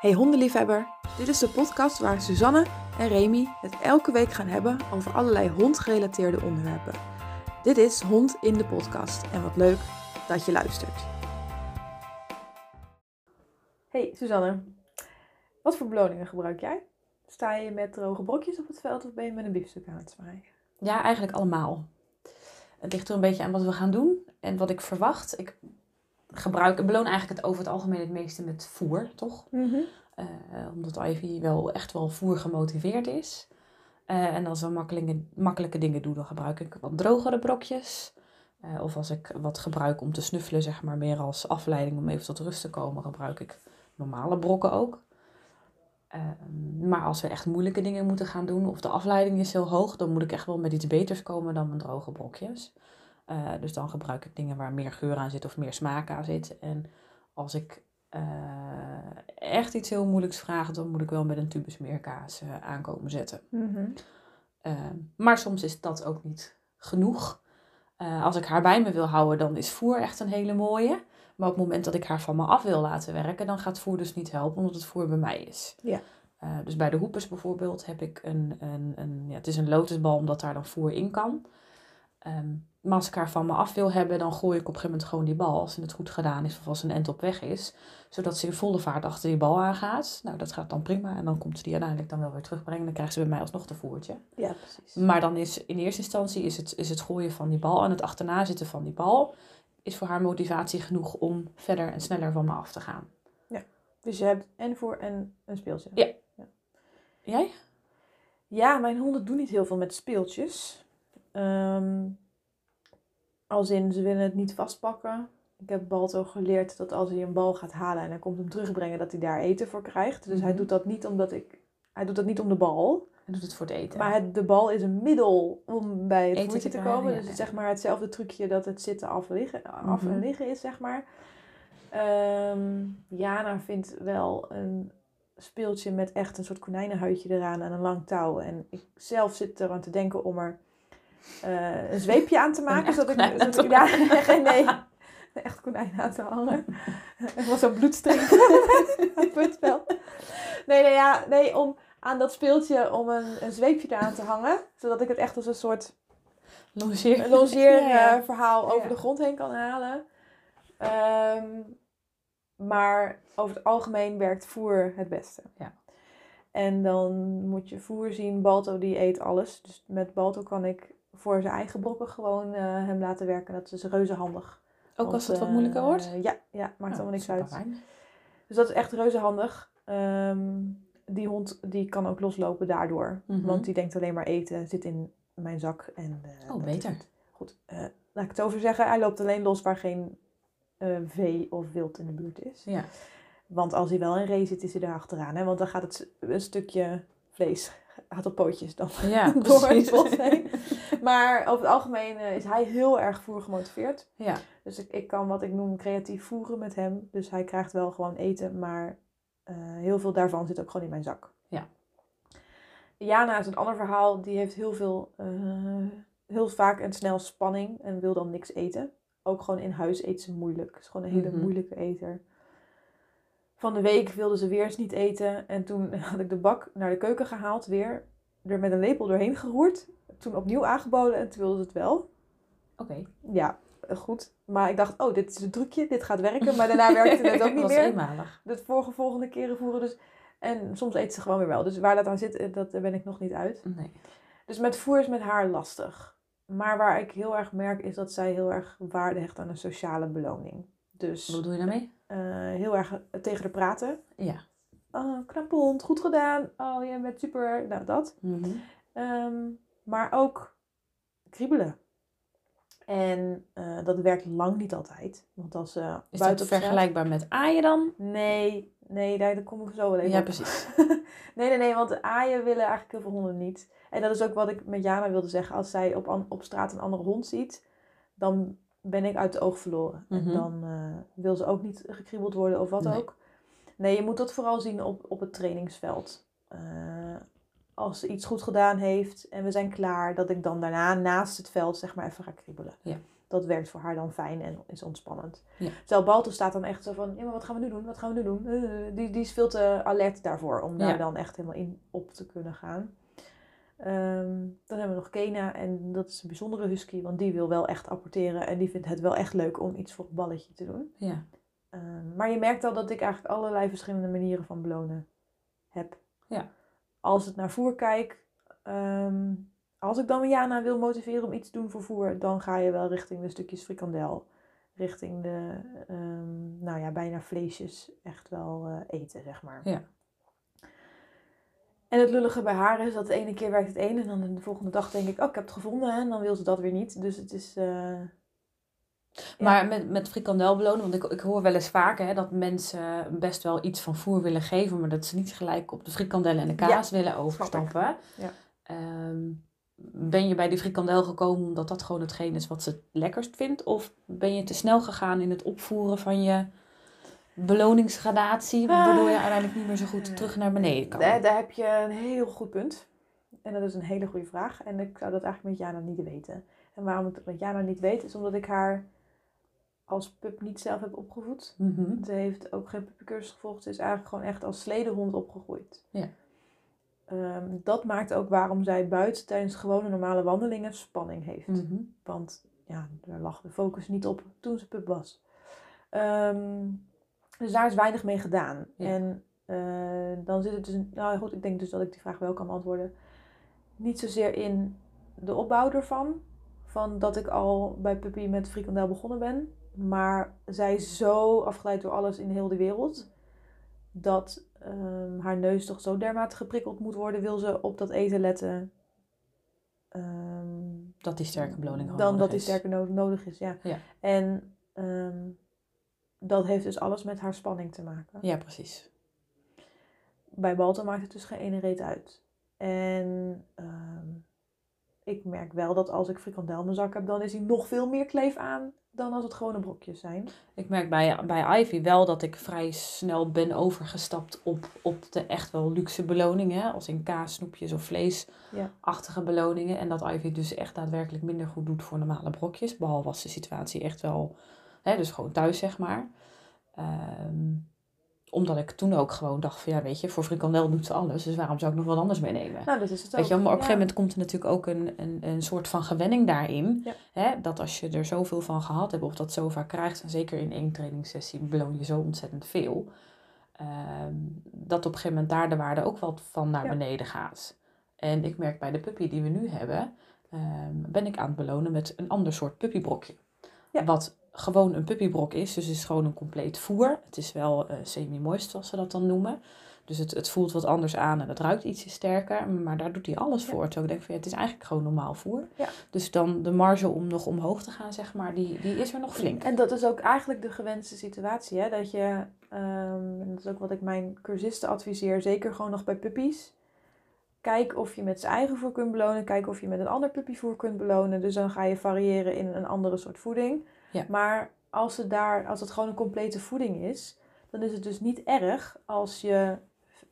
Hey hondenliefhebber, dit is de podcast waar Suzanne en Remy het elke week gaan hebben over allerlei hondgerelateerde onderwerpen. Dit is Hond in de podcast en wat leuk dat je luistert. Hey Suzanne, wat voor beloningen gebruik jij? Sta je met droge brokjes op het veld of ben je met een biefstuk aan het zwaaien? Ja, eigenlijk allemaal. Het ligt er een beetje aan wat we gaan doen en wat ik verwacht. Ik gebruik, ik beloon eigenlijk het over het algemeen het meeste met voer, toch? Eh, omdat Ivy wel echt wel voer gemotiveerd is. Eh, en als we makkelijke, makkelijke dingen doen, dan gebruik ik wat drogere brokjes. Eh, of als ik wat gebruik om te snuffelen, zeg maar, meer als afleiding om even tot rust te komen, gebruik ik normale brokken ook. Ehm, maar als we echt moeilijke dingen moeten gaan doen, of de afleiding is heel hoog, dan moet ik echt wel met iets beters komen dan mijn droge brokjes. Dus dan gebruik ik dingen waar meer geur aan zit of meer smaak aan zit. En als ik echt iets heel moeilijks vraag, dan moet ik wel met een tube smeerkaas aankomen zetten. Ehm, maar soms is dat ook niet genoeg. Uh, als ik haar bij me wil houden, dan is voer echt een hele mooie. Maar op het moment dat ik haar van me af wil laten werken, dan gaat voer dus niet helpen, omdat het voer bij mij is. Ja. Uh, dus bij de hoepers bijvoorbeeld heb ik een, een, een ja, het is een lotusbal omdat daar dan voer in kan. Um, maar als ik haar van me af wil hebben, dan gooi ik op een gegeven moment gewoon die bal. Als het goed gedaan is of als een end op weg is. Zodat ze in volle vaart achter die bal aangaat. Nou, dat gaat dan prima. En dan komt ze die uiteindelijk dan wel weer terugbrengen. Dan krijgt ze bij mij alsnog de voertje. Ja, precies. Maar dan is in eerste instantie is het, is het gooien van die bal en het achterna zitten van die bal. Is voor haar motivatie genoeg om verder en sneller van me af te gaan. Ja, dus je hebt en voor en een speeltje. Ja. ja. Jij? Ja, mijn honden doen niet heel veel met speeltjes. Um, als in, ze willen het niet vastpakken. Ik heb Balto geleerd dat als hij een bal gaat halen en hij komt hem terugbrengen, dat hij daar eten voor krijgt. Dus hij Mhm. doet dat niet omdat ik. Hij doet dat niet om de bal. Hij doet het voor het eten. Maar het, de bal is een middel om bij het Eten te krijgen, komen. ja, dus het is zeg maar hetzelfde trucje dat het zitten af, liggen, af en Mhm. liggen is, zeg maar. Ehm, Jana vindt wel een speeltje met echt een soort konijnenhuidje eraan en een lang touw. En ik zelf zit eraan te denken om er eh, een zweepje aan te maken. zodat ik, zodat ik, ja, geen nee, een echt konijn aan te hangen. Er was zo'n bloedstreep op het veld. Nee, nee, ja, nee, om aan dat speeltje om een, een zweepje eraan te hangen. Zodat ik het echt als een soort Longeer. longeerverhaal Ja, ja. over Ja. de grond heen kan halen. Ehm, maar over het algemeen werkt voer het beste. Ja. En dan moet je voer zien. Balto die eet alles. Dus met Balto kan ik voor zijn eigen brokken gewoon eh, hem laten werken. Dat is reuze handig. Ook als het wat eh, moeilijker wordt? Ja, ja maakt allemaal niks super uit. fijn. Dus dat is echt reuze handig. Ehm, die hond die kan ook loslopen daardoor. Mhm. Want die denkt alleen maar eten zit in mijn zak. En, eh, Oh, beter. Goed, eh, laat ik het over zeggen. Hij loopt alleen los waar geen eh, vee of wild in de buurt is. Ja. Want als hij wel in ree zit, is hij daar achteraan. Hè? Want dan gaat het een stukje vlees gaat op pootjes dan Ja, door het bos heen. Maar over het algemeen eh, is hij heel erg voer gemotiveerd. Ja. Dus ik, ik kan wat ik noem creatief voeren met hem. Dus hij krijgt wel gewoon eten, maar eh, heel veel daarvan zit ook gewoon in mijn zak. Ja. Jana is een ander verhaal. Die heeft heel veel, eh, heel vaak en snel spanning en wil dan niks eten. Ook gewoon in huis eet ze moeilijk. Is gewoon een hele Mhm. moeilijke eter. Van de week wilde ze weer eens niet eten. En toen had ik de bak naar de keuken gehaald weer. Er met een lepel doorheen geroerd. Toen opnieuw aangeboden en toen wilde ze het wel Oké. ja, goed. Maar ik dacht, oh, dit is een trucje, dit gaat werken. Maar daarna werkte het ook niet was meer. eenmalig. De vorige, volgende keren voeren dus. En soms eet ze gewoon weer wel. Dus waar dat aan zit, eh, dat ben ik nog niet uit. Nee. Dus met voer is met haar lastig. Maar waar ik heel erg merk, is dat zij heel erg waarde hecht aan een sociale beloning. Dus Wat doe je daarmee? eh, heel erg tegen haar praten. Ja. Oh, hond, goed gedaan. Oh, jij bent super. Nou, dat. Mhm. Ehm, maar ook kriebelen. En eh, dat werkt lang niet altijd. Want als ze Is buiten dat vergelijkbaar met aaien dan? Nee, nee, daar, daar kom ik zo wel even Ja, op. precies. nee, nee, nee, want aaien willen eigenlijk heel veel honden niet. En dat is ook wat ik met Jana wilde zeggen. Als zij op, op straat een andere hond ziet, dan ben ik uit de oog verloren. Mhm. En dan eh, wil ze ook niet gekriebeld worden of wat Nee. ook. Nee, je moet dat vooral zien op, op het trainingsveld. Eh, als ze iets goed gedaan heeft en we zijn klaar, dat ik dan daarna naast het veld zeg maar even ga kriebelen. Ja. dat werkt voor haar dan fijn en is ontspannend. Ja. Terwijl Balto staat dan echt zo van, ja, maar wat gaan we nu doen? Wat gaan we nu doen? Eh, die, die is veel te alert daarvoor om daar Ja. dan echt helemaal in op te kunnen gaan. Ehm, dan hebben we nog Kena en dat is een bijzondere husky, want die wil wel echt apporteren en die vindt het wel echt leuk om iets voor het balletje te doen. Ja. Ehm, maar je merkt al dat ik eigenlijk allerlei verschillende manieren van belonen heb. Ja. Als het naar voer kijk, ehm, als ik dan Jana wil motiveren om iets te doen voor voer, dan ga je wel richting de stukjes frikandel. Richting de, ehm, nou ja, bijna vleesjes echt wel eh, eten, zeg maar. Ja. En het lullige bij haar is dat de ene keer werkt het een en dan de volgende dag denk ik, oh ik heb het gevonden hè, en dan wil ze dat weer niet. Dus het is, eh, Maar met, met frikandel belonen, want ik, ik hoor wel eens vaker hè, dat mensen best wel iets van voer willen geven, maar dat ze niet gelijk op de frikandellen en de kaas willen overstappen. Ja. Ehm, ben je bij die frikandel gekomen omdat dat gewoon hetgeen is wat ze het lekkerst vindt? Of ben je te snel gegaan in het opvoeren van je beloningsgradatie, waardoor je uiteindelijk niet meer zo goed terug naar beneden kan? Daar, daar heb je een heel goed punt. En dat is een hele goede vraag. En ik zou dat eigenlijk met Jana niet weten. En waarom ik dat met Jana niet weet, is omdat ik haar als pup niet zelf heb opgevoed. Mhm. Ze heeft ook geen puppycursus gevolgd. Ze is eigenlijk gewoon echt als sledehond opgegroeid. Ja. Ehm, dat maakt ook waarom zij buiten tijdens gewone normale wandelingen spanning heeft. Mhm. Want ja, daar lag de focus niet op toen ze pup was. Ehm, dus daar is weinig mee gedaan. Ja. En eh, dan zit het dus... Nou goed, ik denk dus dat ik die vraag wel kan beantwoorden. Niet zozeer in de opbouw ervan. Van dat ik al bij Puppy met frikandel begonnen ben. Maar zij is zo afgeleid door alles in heel de wereld. Dat ehm, haar neus toch zo dermate geprikkeld moet worden. Wil ze op dat eten letten. Ehm, Dat die sterke beloning dan nodig dat die no- nodig is, ja. Ja. En ehm, dat heeft dus alles met haar spanning te maken. Ja, precies. Bij Balto maakt het dus geen ene reet uit. En ik merk wel dat als ik frikandel in mijn zak heb, dan is hij nog veel meer kleef aan dan als het gewone brokjes zijn. Ik merk bij, bij Ivy wel dat ik vrij snel ben overgestapt op, op de echt wel luxe beloningen. Als in kaas, snoepjes of vleesachtige beloningen. En dat Ivy dus echt daadwerkelijk minder goed doet voor normale brokjes. Behalve als de situatie echt wel, hè, dus gewoon thuis zeg maar. Ehm, omdat ik toen ook gewoon dacht van ja weet je, voor frikandel doet ze alles. Dus waarom zou ik nog wat anders meenemen? Nou, dat is het ook. Weet je, maar op een Ja. gegeven moment komt er natuurlijk ook een, een, een soort van gewenning daarin. Ja. Hè? Dat als je er zoveel van gehad hebt of dat zo vaak krijgt, en zeker in één trainingssessie beloon je zo ontzettend veel. ehm, dat op een gegeven moment daar de waarde ook wat van naar Ja. beneden gaat. En ik merk bij de puppy die we nu hebben, ehm, ben ik aan het belonen met een ander soort puppybrokje. Ja. Wat gewoon een puppybrok is, dus het is gewoon een compleet voer. Het is wel eh, semi-moist, zoals ze dat dan noemen. Dus het, het voelt wat anders aan en het ruikt ietsje sterker. Maar daar doet hij alles Ja. voor. Terwijl ik denk van ja, het is eigenlijk gewoon normaal voer. Ja. Dus dan de marge om nog omhoog te gaan, zeg maar, die, die is er nog flink. En dat is ook eigenlijk de gewenste situatie. Hè? Dat je, ehm, en dat is ook wat ik mijn cursisten adviseer, zeker gewoon nog bij puppies. Kijk of je met zijn eigen voer kunt belonen. Kijk of je met een ander puppyvoer kunt belonen. Dus dan ga je variëren in een andere soort voeding. Ja. Maar als het, daar, als het gewoon een complete voeding is, dan is het dus niet erg als je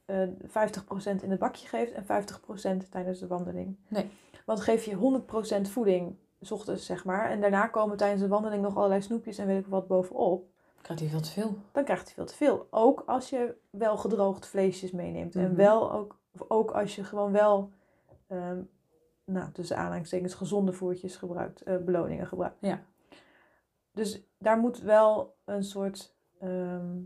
eh 50% in het bakje geeft en 50% tijdens de wandeling. Nee. Want geef je 100% voeding, s ochtends zeg maar, en daarna komen tijdens de wandeling nog allerlei snoepjes en weet ik wat bovenop, Krijgt hij veel te veel. dan krijgt hij veel te veel. Ook als je wel gedroogd vleesjes meeneemt. En Mhm. wel ook, of ook als je gewoon wel, ehm, nou, tussen aanhalingstekens, gezonde voertjes gebruikt, eh, beloningen gebruikt. Ja. Dus daar moet wel een soort, ehm,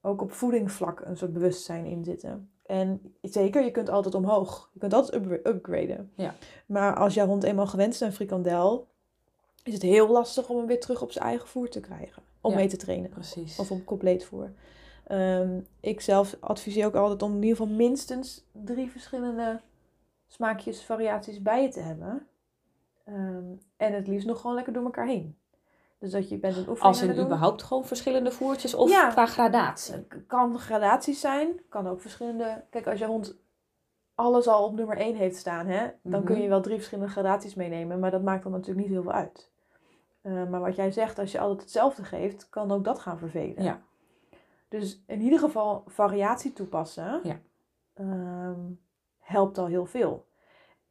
ook op voedingvlak, een soort bewustzijn in zitten. En zeker, je kunt altijd omhoog. Je kunt altijd up- upgraden. Ja. Maar als jouw hond eenmaal gewend is aan frikandel, is het heel lastig om hem weer terug op zijn eigen voer te krijgen. Om Ja. mee te trainen. Precies. Of op compleet voer. Ehm, ik zelf adviseer ook altijd om in ieder geval minstens drie verschillende smaakjes, variaties bij je te hebben. Ehm, en het liefst nog gewoon lekker door elkaar heen. Dus dat je bent een oefening Als in überhaupt gewoon verschillende voertjes of Ja. qua gradatie. Het kan gradaties zijn, kan ook verschillende. Kijk, als je hond alles al op nummer 1 heeft staan, hè, dan kun Mhm. je wel drie verschillende gradaties meenemen, maar dat maakt dan natuurlijk niet heel veel uit. Eh, maar wat jij zegt, als je altijd hetzelfde geeft, kan ook dat gaan vervelen. Ja. Dus in ieder geval variatie toepassen Ja. ehm, helpt al heel veel.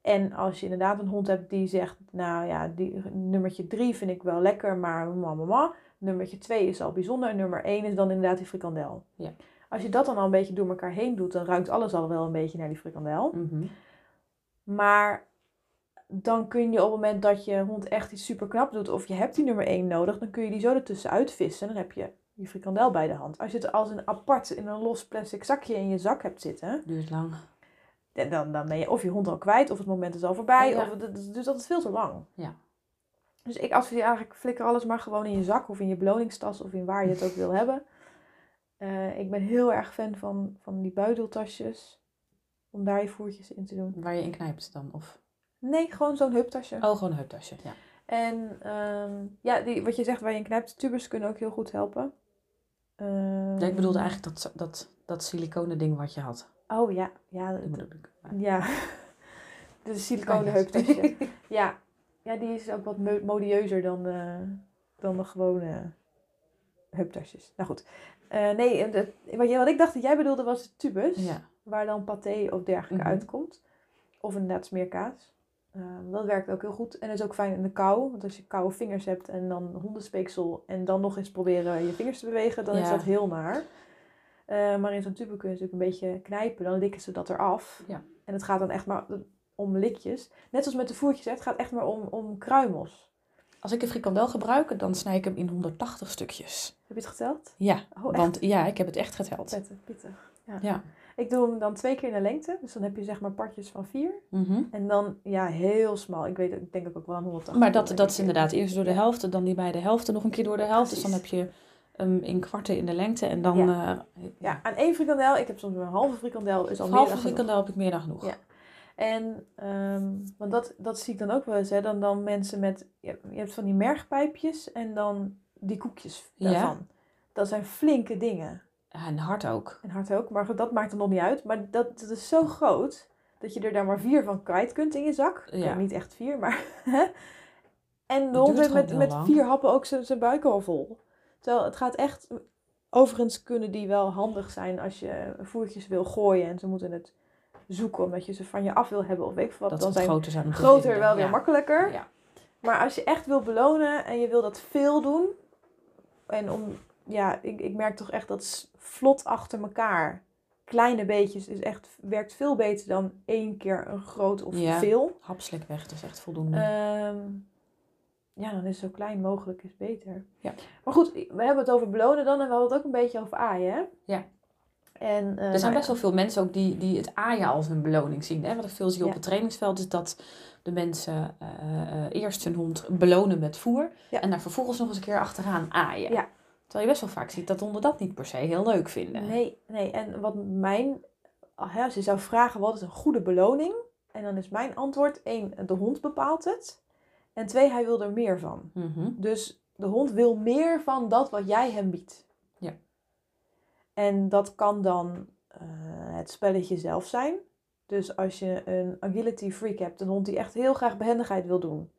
En als je inderdaad een hond hebt die zegt, nou ja, die, nummertje drie vind ik wel lekker, maar mama, mama. Nummertje twee is al bijzonder en nummer één is dan inderdaad die frikandel. Ja. Als je dat dan al een beetje door elkaar heen doet, dan ruikt alles al wel een beetje naar die frikandel. Mhm. Maar dan kun je op het moment dat je hond echt iets super knap doet of je hebt die nummer 1 nodig, dan kun je die zo ertussen uitvissen. Dan heb je je frikandel bij de hand. Als je het als een apart in een los plastic zakje in je zak hebt zitten, Duurt lang. Dan- dan, ben je of je hond al kwijt of het moment is al voorbij. Ja. Of het, dus dat is veel te lang. Ja. Dus ik adviseer eigenlijk, flikker alles maar gewoon in je zak of in je beloningstas of in waar je het ook wil hebben. Eh, ik ben heel erg fan van, van die buideltasjes. Om daar je voertjes in te doen. Waar je in knijpt dan? Of... Nee, gewoon zo'n heuptasje. Oh, gewoon een heuptasje. Ja. En ehm, ja, die, wat je zegt waar je in knijpt, tubers kunnen ook heel goed helpen. Ehm, ja, ik bedoelde eigenlijk dat, dat, dat siliconen ding wat je had. Oh ja, ja. Dat ik. ja. De siliconen ja. heuptasje. ja. ja, die is ook wat mo- modieuzer dan, eh, dan de gewone heuptasjes. Nou goed. Eh, nee, de, wat, wat ik dacht dat jij bedoelde was de tubus. Ja. Waar dan paté of dergelijke Mhm. uitkomt. Of inderdaad smeerkaas. Ehm, dat werkt ook heel goed. En dat is ook fijn in de kou. Want als je koude vingers hebt en dan hondenspeeksel en dan nog eens proberen je vingers te bewegen, dan is dat heel naar. Eh, maar in zo'n tube kun je natuurlijk een beetje knijpen, dan likken ze dat eraf. Ja. En het gaat dan echt maar om likjes. Net zoals met de voertjes, hè, het gaat echt maar om, om kruimels. Als ik een frikandel gebruik, dan snij ik hem in 180 stukjes. Heb je het geteld? Ja, Oh, want ja, ik heb het echt geteld. Pittig, pittig. Ja. Ja. Ik doe hem dan twee keer in de lengte. Dus dan heb je zeg maar partjes van vier. Mhm. En dan, ja, heel smal. Ik weet ik denk dat ik ook wel aan 180 Maar dat, dat is inderdaad eerst door de helft, dan die bij de helft en nog een keer door de helft. Dus dan heb je in kwarten in de lengte en dan... Ja. eh, Ja, aan één frikandel. Ik heb soms een halve frikandel. Is al Een meer halve dan genoeg. frikandel heb ik meer dan genoeg. Ja. En, ehm, want dat, dat zie ik dan ook wel eens, hè. Dan, dan mensen met, je hebt, van die mergpijpjes en dan die koekjes Ja. daarvan. Dat zijn flinke dingen. Ja, en hard ook. En hard ook, maar dat maakt er nog niet uit. Maar dat, dat is zo groot, dat je er daar maar vier van kwijt kunt in je zak. Ja. niet echt vier, maar... en de hond met, met vier happen ook zijn zijn buik al vol. Terwijl het gaat echt... Overigens kunnen die wel handig zijn als je voertjes wil gooien en ze moeten het zoeken omdat je ze van je af wil hebben of weet ik wat. Dat dan zijn groter zijn. groter wel weer Ja. makkelijker. Ja. Maar als je echt wil belonen en je wil dat veel doen. En om, ja, ik, ik merk toch echt dat vlot achter elkaar. Kleine beetjes is echt, werkt veel beter dan één keer een groot of Ja. veel. Hapslik weg, dat is echt voldoende. Ehm, ja, dan is zo klein mogelijk is beter. Ja. Maar goed, we hebben het over belonen dan en we hadden het ook een beetje over aaien. Hè? Ja. En, eh, er zijn nou best wel veel mensen ook die, die het aaien als hun beloning zien. Hè? Wat ik veel zie op het trainingsveld is dat de mensen eh, eh, eerst hun hond belonen met voer. Ja. En daar vervolgens nog eens een keer achteraan aaien. Ja. Terwijl je best wel vaak ziet dat honden dat niet per se heel leuk vinden. Nee, nee. En wat mijn, als je zou vragen wat is een goede beloning, en dan is mijn antwoord één, de hond bepaalt het. En twee, hij wil er meer van. Mhm. Dus de hond wil meer van dat wat jij hem biedt. Ja. En dat kan dan eh, het spelletje zelf zijn. Dus als je een agility freak hebt, een hond die echt heel graag behendigheid wil doen.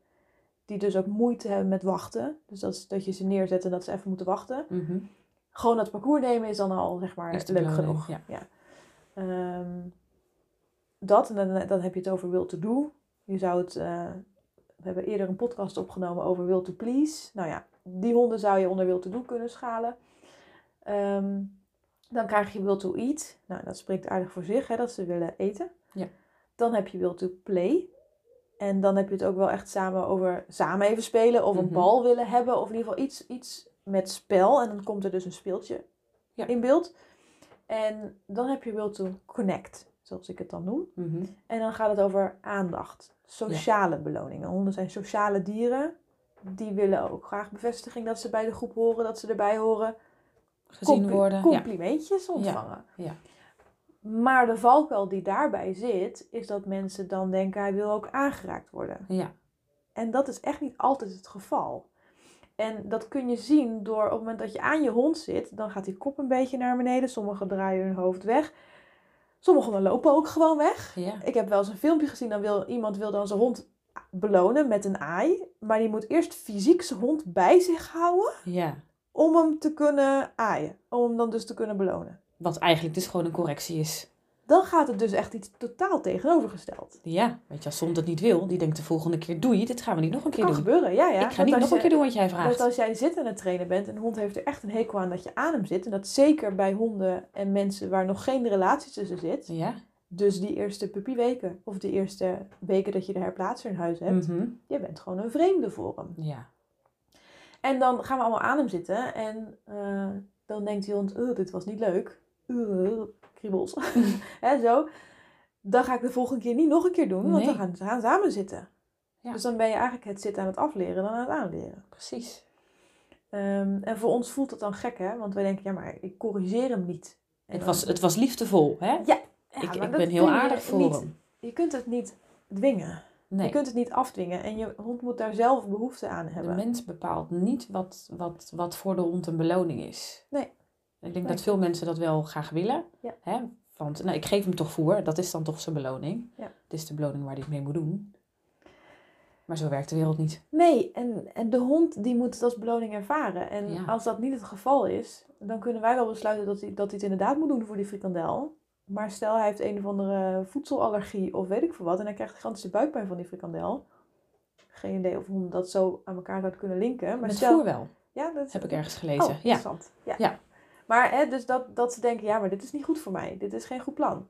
Die dus ook moeite hebben met wachten. Dus dat is dat je ze neerzet en dat ze even moeten wachten Mhm. gewoon dat parcours nemen is dan al zeg maar leuk genoeg. ja. Ehm, dat, en dan, dan heb je het over will to do. Je zou het, eh, we hebben eerder een podcast opgenomen over will to please. Nou ja, die honden zou je onder will to do kunnen schalen. Ehm, dan krijg je will to eat. Nou, dat spreekt aardig voor zich, hè, dat ze willen eten. Ja. Dan heb je will to play. En dan heb je het ook wel echt samen over samen even spelen of een Mhm. bal willen hebben. Of in ieder geval iets, iets met spel. En dan komt er dus een speeltje Ja. in beeld. En dan heb je will to connect, zoals ik het dan noem. Mhm. En dan gaat het over aandacht. Sociale beloningen. Honden zijn sociale dieren. Die willen ook graag bevestiging dat ze bij de groep horen, dat ze erbij horen. Gezien Compli- worden. Ja. Complimentjes ontvangen. ja. Maar de valkuil die daarbij zit, is dat mensen dan denken hij wil ook aangeraakt worden. ja. En dat is echt niet altijd het geval. En dat kun je zien door op het moment dat je aan je hond zit, dan gaat die kop een beetje naar beneden. Sommigen draaien hun hoofd weg. Sommigen lopen ook gewoon weg. ja. Ik heb wel eens een filmpje gezien, dan wil iemand wil dan zijn hond belonen met een aai. Maar die moet eerst fysiek zijn hond bij zich houden ja. om hem te kunnen aaien. Om hem dan dus te kunnen belonen. Wat eigenlijk dus gewoon een correctie is. Dan gaat het dus echt iets totaal tegenovergesteld. Ja, weet je, als de hond het niet wil, die denkt de volgende keer, doei, dit gaan we niet nog een Dat keer kan doen. gebeuren, ja, ja. ik ga Dat niet nog een keer doen wat jij vraagt. Dat als jij zit aan het trainen bent en een hond heeft er echt een hekel aan dat je aan hem zit. En dat zeker bij honden en mensen waar nog geen relatie tussen zit. Ja. Dus die eerste puppyweken of die eerste weken dat je de herplaatser in huis hebt. Mhm. Je bent gewoon een vreemde voor hem. Ja. En dan gaan we allemaal aan hem zitten en eh, dan denkt die hond, "Ugh, dit was niet leuk. Kriebels. Hè, zo. Dan ga ik de volgende keer niet nog een keer doen, want Nee. dan gaan ze gaan samen zitten. Ja. Dus dan ben je eigenlijk het zitten aan het afleren dan aan het aanleren. Precies. Ehm, en voor ons voelt het dan gek, hè? Want wij denken, ja, maar ik corrigeer hem niet. En Het was, het was liefdevol, hè? Ja, ik ik dat ben heel aardig voor niet- hem. Je kunt het niet dwingen. Nee, Je kunt het niet afdwingen. En je hond moet daar zelf behoefte aan de hebben. mens bepaalt niet wat, wat, wat voor de hond een beloning is. Nee. Ik denk dat veel mensen dat wel graag willen. Ja. Hè? Want nou, ik geef hem toch voer, dat is dan toch zijn beloning. Ja. Het is de beloning waar hij het mee moet doen. Maar zo werkt de wereld niet. Nee, en, en de hond die moet het als beloning ervaren. En Ja. als dat niet het geval is, dan kunnen wij wel besluiten dat hij, dat hij het inderdaad moet doen voor die frikandel. Maar stel hij heeft een of andere voedselallergie of weet ik veel wat. En hij krijgt gigantische buikpijn van die frikandel. Geen idee of honden dat zo aan elkaar zouden kunnen linken. Maar Met stel, voer wel, Ja, dat heb ik ergens Oh, gelezen. ja. interessant. Ja. Ja. Maar hè, dus dat, dat ze denken, ja, maar dit is niet goed voor mij. Dit is geen goed plan.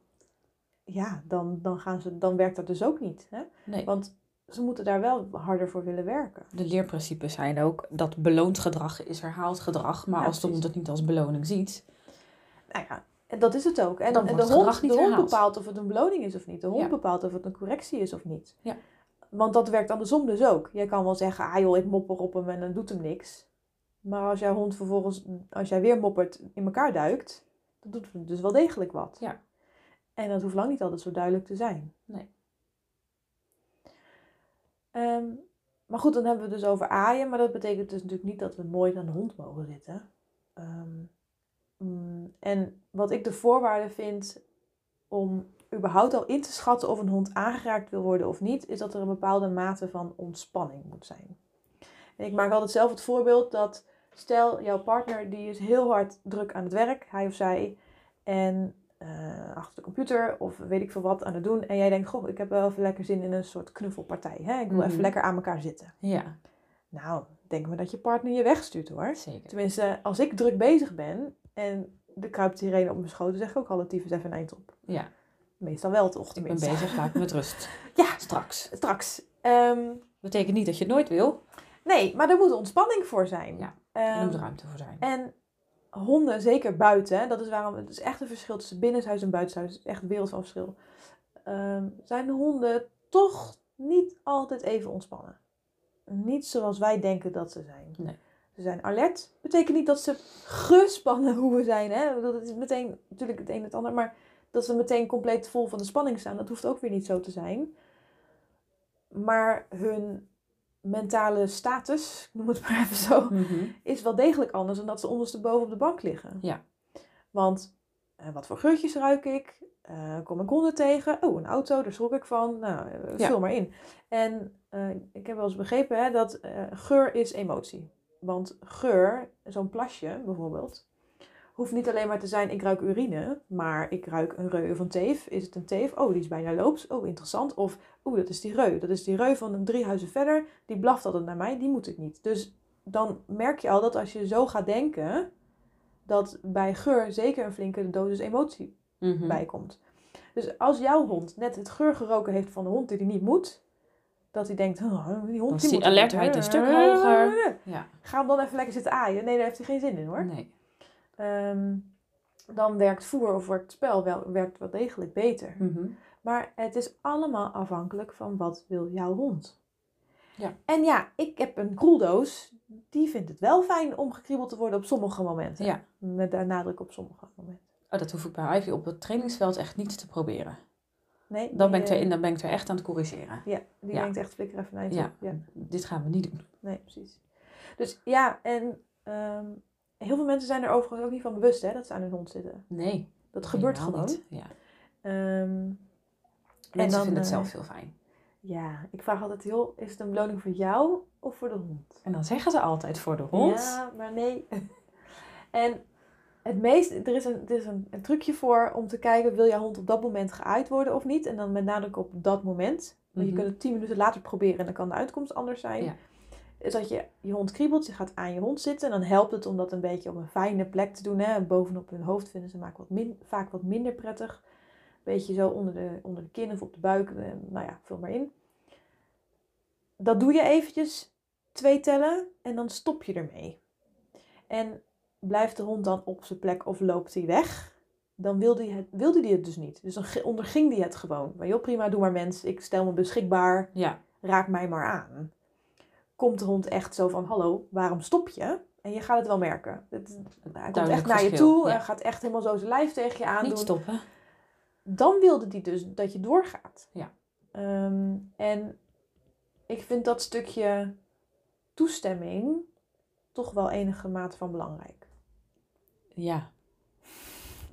Ja, dan, dan, gaan ze, dan werkt dat dus ook niet. Hè? Nee. Want ze moeten daar wel harder voor willen werken. De leerprincipes zijn ook dat beloond gedrag is herhaald gedrag. Maar Ja, als de hond het niet als beloning ziet, Nou ja, en dat is het ook. En, Dan en de het hond, niet de hond bepaalt of het een beloning is of niet. De hond Ja. bepaalt of het een correctie is of niet. Ja. Want dat werkt andersom dus ook. Jij kan wel zeggen, ah joh, ik mopper op hem en dan doet hem niks. Maar als jouw hond vervolgens, als jij weer moppert, in elkaar duikt, dan doet het dus wel degelijk wat. Ja. En dat hoeft lang niet altijd zo duidelijk te zijn. Nee. Ehm, maar goed, dan hebben we het dus over aaien. Maar dat betekent dus natuurlijk niet dat we nooit aan de hond mogen zitten. Ehm, mm, en wat ik de voorwaarde vind om überhaupt al in te schatten of een hond aangeraakt wil worden of niet, is dat er een bepaalde mate van ontspanning moet zijn. En ik maak altijd zelf het voorbeeld dat, stel jouw partner die is heel hard druk aan het werk, hij of zij, en eh, achter de computer of weet ik veel wat aan het doen. En jij denkt, goh, ik heb wel even lekker zin in een soort knuffelpartij. Hè? Ik wil Mhm. even lekker aan elkaar zitten. Ja, Nou, denk maar dat je partner je wegstuurt hoor. zeker. Tenminste, als ik druk bezig ben en er kruipt hier een op mijn schoot, zeg ik ook alle tyfus even een eind op. Ja, Meestal wel toch, ik ben bezig, laat me met rust. Ja. Straks. Straks. Ehm, Betekent niet dat je het nooit wil. Nee, maar er moet ontspanning voor zijn. Ja, Ehm, Er moet ruimte voor zijn. En honden, zeker buiten, dat is waarom het is echt een verschil tussen binnenshuis en buitenshuis. Het is echt een wereld van verschil. Ehm, zijn de honden toch niet altijd even ontspannen. Niet zoals wij denken dat ze zijn. Nee. Ze zijn alert. Betekent niet dat ze gespannen hoeven zijn. Hè? Dat is meteen natuurlijk het een en het ander. Maar dat ze meteen compleet vol van de spanning staan, dat hoeft ook weer niet zo te zijn. Maar hun mentale status, ik noem het maar even zo, Mhm. is wel degelijk anders dan dat ze ondersteboven op de bank liggen. Ja. Want eh, wat voor geurtjes ruik ik? Eh, kom ik honden tegen? Oh, een auto, daar schrok ik van. Nou, eh, Ja. vul maar in. En ik heb wel eens begrepen hè, dat geur is emotie. Want geur, zo'n plasje bijvoorbeeld, hoeft niet alleen maar te zijn ik ruik urine, maar ik ruik een reu van teef. Is het een teef? Oh, die is bijna loops. Oh, interessant. Of, oeh, dat is die reu. Dat is die reu van een drie huizen verder. Die blaft altijd naar mij, die moet ik niet. Dus dan merk je al dat als je zo gaat denken, dat bij geur zeker een flinke dosis emotie Mhm. bij komt. Dus als jouw hond net het geur geroken heeft van de hond die hij niet moet, dat hij denkt, oh, die hond Dan is die die moet alertheid een stuk hoger. Ja. Ga hem dan even lekker zitten aaien. Nee, daar heeft hij geen zin in hoor. Nee. Ehm, dan werkt voer of werkt spel wel, werkt wel degelijk beter. Mhm. Maar het is allemaal afhankelijk van wat wil jouw hond. Ja. En ja, ik heb een kroeldoos. Die vindt het wel fijn om gekriebeld te worden op sommige momenten. Ja. Met daar nadruk op sommige momenten. Oh, dat hoef ik bij Ivy op het trainingsveld echt niet te proberen. Nee, Dan ben, ik er, eh, in, dan ben ik er echt aan het corrigeren. Ja, die Ja. denkt echt flikker even Ja. op. Ja, Dit gaan we niet doen. nee, precies. Dus ja, en ehm, heel veel mensen zijn er overigens ook niet van bewust hè, dat ze aan hun hond zitten. Nee. Dat gebeurt gewoon. niet. Ja. Ehm, Mensen dan, vinden het eh, zelf heel fijn. ja, ik vraag altijd heel, is het een beloning voor jou of voor de hond? En dan zeggen ze altijd voor de hond. Ja, maar nee. en het meest, er is, een, er is een, een trucje voor om te kijken, wil jouw hond op dat moment geaaid worden of niet? En dan met nadruk op dat moment. Want je Mhm. kunt het tien minuten later proberen en dan kan de uitkomst anders zijn. Ja. Is dat je je hond kriebelt, je gaat aan je hond zitten. En dan helpt het om dat een beetje op een fijne plek te doen. Hè? Bovenop hun hoofd vinden ze vaak wat, min, vaak wat minder prettig. Beetje zo onder de, onder de kin of op de buik. eh, Nou ja, vul maar in. Dat doe je eventjes, twee tellen, en dan stop je ermee. En blijft de hond dan op zijn plek of loopt hij weg, dan wilde hij het, wilde hij het dus niet. Dus dan onderging hij het gewoon. Maar joh, prima, doe maar mens, ik stel me beschikbaar, Ja, raak mij maar aan. Komt de hond echt zo van, hallo, waarom stop je? En je gaat het wel merken. Het, hij komt duidelijk echt naar je toe ja. en gaat echt helemaal zo zijn lijf tegen je aandoen niet stoppen. dan wilde die dus dat je doorgaat. Ja. Ehm, en ik vind dat stukje toestemming toch wel enige mate van belangrijk. Ja.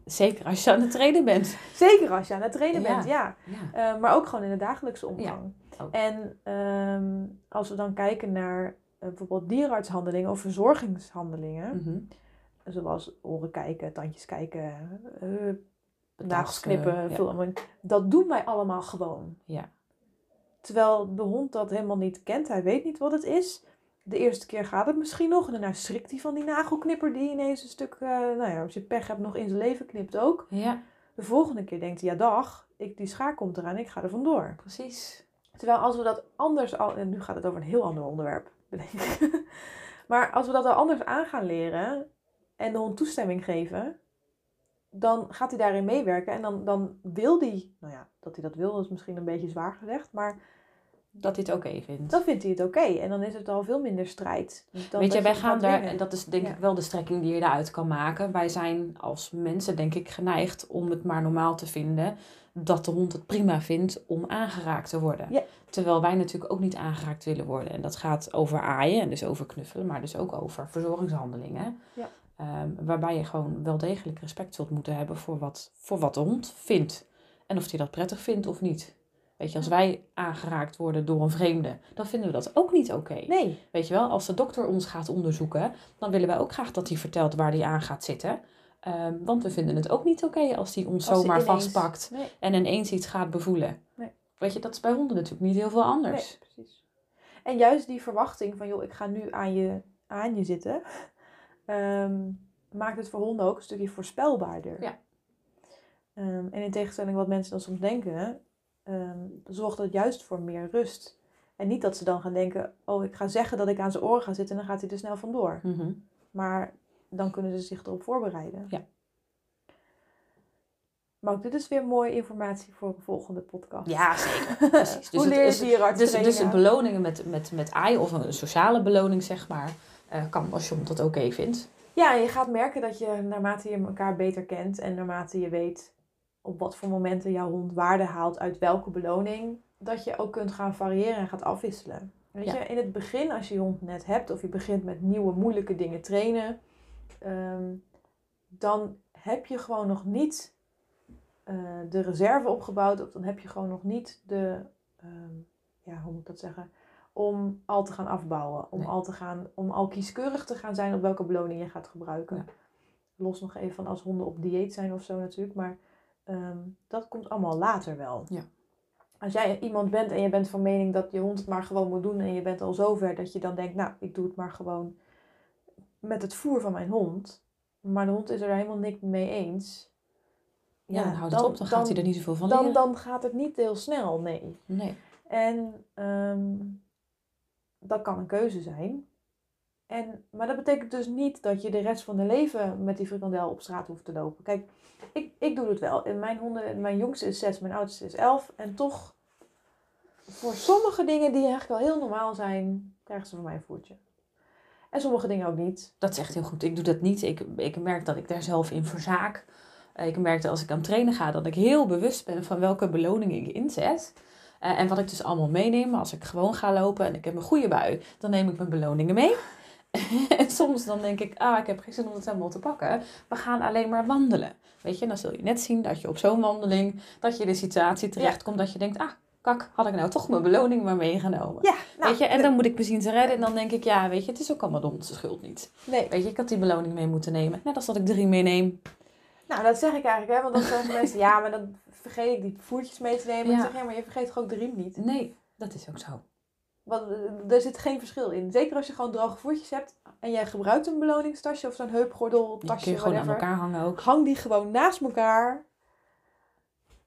Zeker als je aan het trainen bent. Zeker als je aan het trainen Ja. bent, ja. Ja. Eh, maar ook gewoon in de dagelijkse omgang. Ook. En ehm, als we dan kijken naar eh, bijvoorbeeld dierenartshandelingen of verzorgingshandelingen, Mhm. zoals oren kijken, tandjes kijken, eh, nagels knippen, ja. veel- dat doen wij allemaal gewoon. Ja. Terwijl de hond dat helemaal niet kent. Hij weet niet wat het is. De eerste keer gaat het misschien nog. En daarna schrikt hij van die nagelknipper die ineens een stuk, eh, nou ja, als je pech hebt, nog in zijn leven knipt ook. Ja, De volgende keer denkt hij, ja dag, ik, die schaar komt eraan, ik ga er vandoor. precies. Terwijl als we dat anders al, en nu gaat het over een heel ander onderwerp, bedenk ik. maar als we dat al anders aan gaan leren en de hond toestemming geven, dan gaat hij daarin meewerken. En dan, dan wil hij, nou ja, dat hij dat wil is misschien een beetje zwaar gezegd, maar Dat hij het oké vindt. dan vindt hij het oké. En dan is het al veel minder strijd. Dan Weet je, wij gaan daar, en dat is denk Ja. ik wel de strekking die je daaruit kan maken. Wij zijn als mensen denk ik geneigd om het maar normaal te vinden dat de hond het prima vindt om aangeraakt te worden. Ja. Terwijl wij natuurlijk ook niet aangeraakt willen worden. En dat gaat over aaien en dus over knuffelen, maar dus ook over verzorgingshandelingen. Ja. Ehm, waarbij je gewoon wel degelijk respect zult moeten hebben voor wat, voor wat de hond vindt. En of hij dat prettig vindt of niet. Weet je, als wij aangeraakt worden door een vreemde, dan vinden we dat ook niet oké. Nee, Weet je wel, als de dokter ons gaat onderzoeken, dan willen wij ook graag dat hij vertelt waar hij aan gaat zitten. Ehm, want we vinden het ook niet oké als hij ons als zomaar ineens- vastpakt Nee, en ineens iets gaat bevoelen. Nee. Weet je, dat is bij honden natuurlijk niet heel veel anders. nee, precies. En juist die verwachting van, joh, ik ga nu aan je, aan je zitten, ehm, maakt het voor honden ook een stukje voorspelbaarder. Ja. Ehm, en in tegenstelling wat mensen dan soms denken, ehm, zorgt dat juist voor meer rust. En niet dat ze dan gaan denken, oh, ik ga zeggen dat ik aan zijn oren ga zitten en dan gaat hij er snel vandoor. Mhm. Maar dan kunnen ze zich erop voorbereiden. Ja. Maar ook dit is weer mooie informatie voor een volgende podcast. Ja, zeker. Precies. Dus Hoe leer je dierenarts Dus, dus trainen? beloningen met, met, met aai of een sociale beloning, zeg maar, eh, kan als je dat oké vindt. Ja, en je gaat merken dat je naarmate je elkaar beter kent en naarmate je weet op wat voor momenten jouw hond waarde haalt uit welke beloning, dat je ook kunt gaan variëren en gaat afwisselen. Weet Ja. je, in het begin, als je je hond net hebt of je begint met nieuwe moeilijke dingen trainen, ehm, dan heb je gewoon nog niet eh, de reserve opgebouwd, of dan heb je gewoon nog niet de, ehm, ja, hoe moet ik dat zeggen, om al te gaan afbouwen, om Nee. al te gaan, om al kieskeurig te gaan zijn op welke beloning je gaat gebruiken. Ja. Los nog even van als honden op dieet zijn of zo natuurlijk, maar ehm, dat komt allemaal later wel. Ja. Als jij iemand bent en je bent van mening dat je hond het maar gewoon moet doen en je bent al zover dat je dan denkt, nou, ik doe het maar gewoon met het voer van mijn hond, maar de hond is er helemaal niks mee eens. Ja, dan houdt het op, dan, gaat hij er niet zoveel van dan, leren. dan gaat het niet heel snel, nee. Nee. En ehm, dat kan een keuze zijn. En, maar dat betekent dus niet dat je de rest van je leven met die frikandel op straat hoeft te lopen. Kijk, ik, ik doe het wel. En mijn honden, mijn jongste is zes, mijn oudste is elf. En toch, voor sommige dingen die eigenlijk wel heel normaal zijn, krijgen ze van mij een voertje. En sommige dingen ook niet. Dat is echt heel goed. Ik doe dat niet. Ik, ik merk dat ik daar zelf in verzaak. Eh, Ik merk dat als ik aan het trainen ga, dat ik heel bewust ben van welke beloning ik inzet. Eh, en wat ik dus allemaal meeneem. Als ik gewoon ga lopen en ik heb een goede bui, dan neem ik mijn beloningen mee. en soms dan denk ik, ah, ik heb geen zin om het helemaal te pakken. We gaan alleen maar wandelen. Weet je, dan zul je net zien dat je op zo'n wandeling, dat je in de situatie terechtkomt dat je denkt, ah, kak, had ik nou toch mijn beloning maar meegenomen. Ja, nou, weet je, en dan moet ik me zien te redden. En dan denk ik, ja, weet je, het is ook allemaal dom, schuld niet. Nee. Weet je, ik had die beloning mee moeten nemen. Net als dat ik drie meeneem. Nou, dat zeg ik eigenlijk, hè. Want dan zeggen mensen, ja, maar dan vergeet ik die voertjes mee te nemen. Ja. Ik zeg, ja, maar je vergeet toch ook de riem niet? Nee, dat is ook zo. Want eh, er zit geen verschil in. Zeker als je gewoon droge voertjes hebt en jij gebruikt een beloningstasje of zo'n heupgordel, tasje, kun je gewoon aan elkaar hangen ook. Hang die gewoon naast elkaar.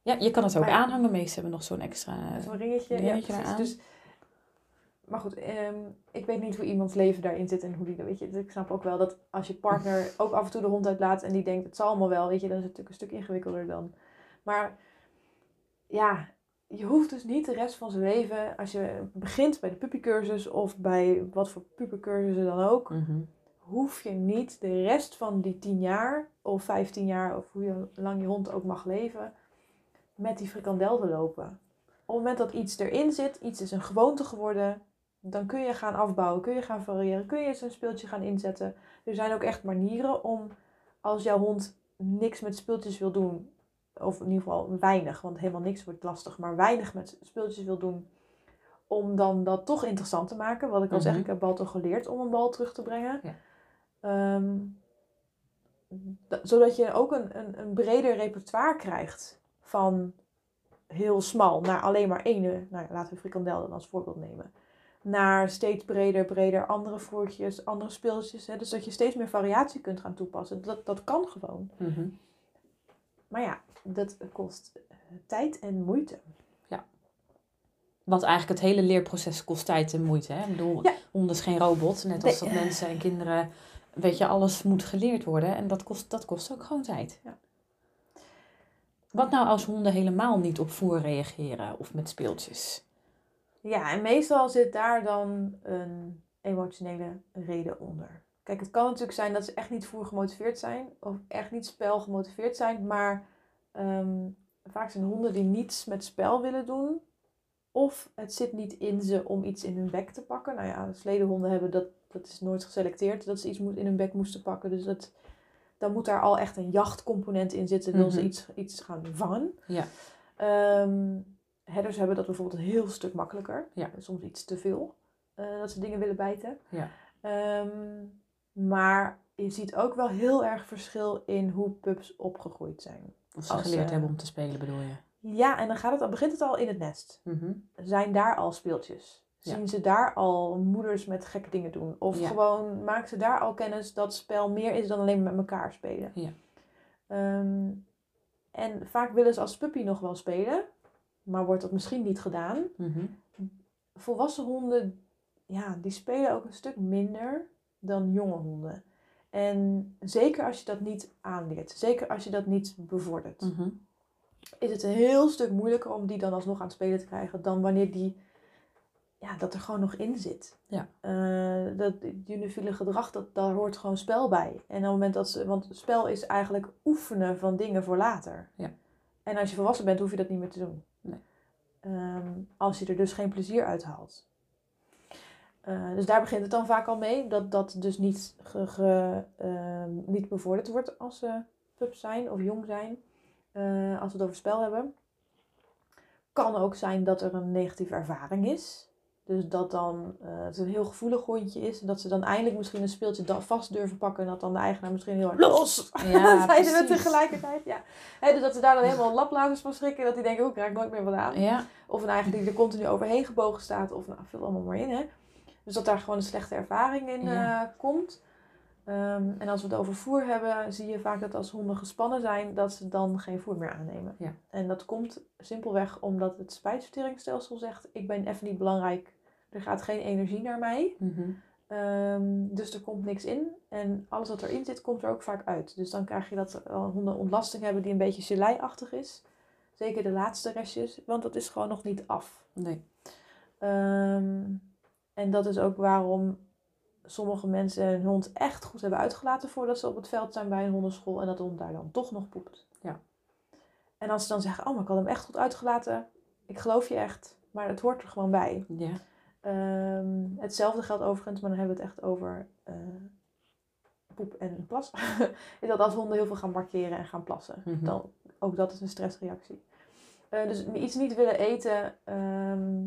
Ja, je kan het ook Maar aanhangen. Meesten hebben nog zo'n extra... Zo'n ringetje. ja. Dus, maar goed, ehm, ik weet niet hoe iemands leven daarin zit en hoe die, weet je, dus ik snap ook wel dat als je partner ook af en toe de hond uitlaat en die denkt het zal allemaal wel, weet je, dan is het natuurlijk een stuk ingewikkelder dan. Maar ja, je hoeft dus niet de rest van zijn leven, als je begint bij de puppycursus of bij wat voor pubercursussen dan ook, Mhm. hoef je niet de rest van die 10 jaar of 15 jaar of hoe lang je hond ook mag leven, met die frikandel te lopen. Op het moment dat iets erin zit, iets is een gewoonte geworden, dan kun je gaan afbouwen, kun je gaan variëren, kun je eens een speeltje gaan inzetten. Er zijn ook echt manieren om, als jouw hond niks met speeltjes wil doen, of in ieder geval weinig, want helemaal niks wordt lastig, maar weinig met speeltjes wil doen, om dan dat toch interessant te maken. Wat ik al zeg, Mhm. ik heb Balto geleerd om een bal terug te brengen. Ja. Ehm, da- zodat je ook een, een, een breder repertoire krijgt van heel smal naar alleen maar ene, nou laten we frikandel dan als voorbeeld nemen, naar steeds breder, breder, andere voertjes, andere speeltjes. Hè? Dus dat je steeds meer variatie kunt gaan toepassen. Dat, dat kan gewoon. Mhm. Maar ja, dat kost eh, tijd en moeite. Want eigenlijk het hele leerproces kost tijd en moeite. Hè? Ik bedoel, Ja. honden is geen robot. Net als Nee. dat mensen en kinderen, weet je, alles moet geleerd worden. En dat kost, dat kost ook gewoon tijd. Ja. Wat nou als honden helemaal niet op voer reageren of met speeltjes? Ja, en meestal zit daar dan een emotionele reden onder. Kijk, het kan natuurlijk zijn dat ze echt niet voer gemotiveerd zijn of echt niet spel gemotiveerd zijn, maar ehm, vaak zijn honden die niets met spel willen doen. Of het zit niet in ze om iets in hun bek te pakken. Nou ja, sledehonden hebben dat, dat is nooit geselecteerd dat ze iets moet, in hun bek moesten pakken. Dus dat, dan moet daar al echt een jachtcomponent in zitten. Wil ze Mhm. iets, iets gaan vangen. Ja. Ehm, herders hebben dat bijvoorbeeld een heel stuk makkelijker. Ja. Soms iets te veel. eh, dat ze dingen willen bijten. Ja. Ehm, maar je ziet ook wel heel erg verschil in hoe pups opgegroeid zijn. Of ze geleerd eh, hebben om te spelen, bedoel je? Ja, en dan gaat het, al- begint het al in het nest. Mhm. Zijn daar al speeltjes? Ja. Zien ze daar al moeders met gekke dingen doen? Of Ja. gewoon maken ze daar al kennis dat spel meer is dan alleen maar met elkaar spelen? Ja. Ehm, en vaak willen ze als puppy nog wel spelen, maar wordt dat misschien niet gedaan. Mhm. volwassen honden, ja, die spelen ook een stuk minder dan jonge honden. En zeker als je dat niet aanleert, zeker als je dat niet bevordert, Mhm. is het een heel stuk moeilijker om die dan alsnog aan het spelen te krijgen dan wanneer die, ja, dat er gewoon nog in zit. Ja. Eh, dat unifiele gedrag, dat, daar hoort gewoon spel bij. En op het moment dat ze, want spel is eigenlijk oefenen van dingen voor later. Ja. En als je volwassen bent, hoef je dat niet meer te doen. Nee. Ehm, als je er dus geen plezier uit haalt. Eh, dus daar begint het dan vaak al mee. Dat dat dus niet, ge, ge- ehm, niet bevorderd wordt als ze pups zijn of jong zijn. eh, als we het over spel hebben. Kan ook zijn dat er een negatieve ervaring is. Dus dat dan eh, het een heel gevoelig hondje is. En dat ze dan eindelijk misschien een speeltje vast durven pakken. En dat dan de eigenaar misschien heel hard los Ja, zijn ze precies. tegelijkertijd. Ja. Dus dat ze daar dan helemaal laplazers van schrikken. Dat die denken, oh, ik raak nooit meer wat aan. Ja. Of een eigen die er continu overheen gebogen staat. Of nou, vul allemaal maar in. Hè. Dus dat daar gewoon een slechte ervaring in Ja. eh, komt. Ehm, en als we het over voer hebben, zie je vaak dat als honden gespannen zijn, dat ze dan geen voer meer aannemen. Ja. En dat komt simpelweg omdat het spijsverteringsstelsel zegt, ik ben even niet belangrijk. Er gaat geen energie naar mij. Mhm. Ehm, dus er komt niks in. En alles wat erin zit, komt er ook vaak uit. Dus dan krijg je dat eh, honden ontlasting hebben die een beetje gelei-achtig is. Zeker de laatste restjes, want dat is gewoon nog niet af. Nee. Ehm, en dat is ook waarom sommige mensen hun hond echt goed hebben uitgelaten voordat ze op het veld zijn bij een hondenschool en dat de hond daar dan toch nog poept. Ja. En als ze dan zeggen, oh, maar ik had hem echt goed uitgelaten, ik geloof je echt, maar het hoort er gewoon bij. Ja. Ehm, hetzelfde geldt overigens, maar dan hebben we het echt over eh, poep en plas. is dat als honden heel veel gaan markeren en gaan plassen. Mhm. Dan, ook dat is een stressreactie. Eh, dus iets niet willen eten ehm,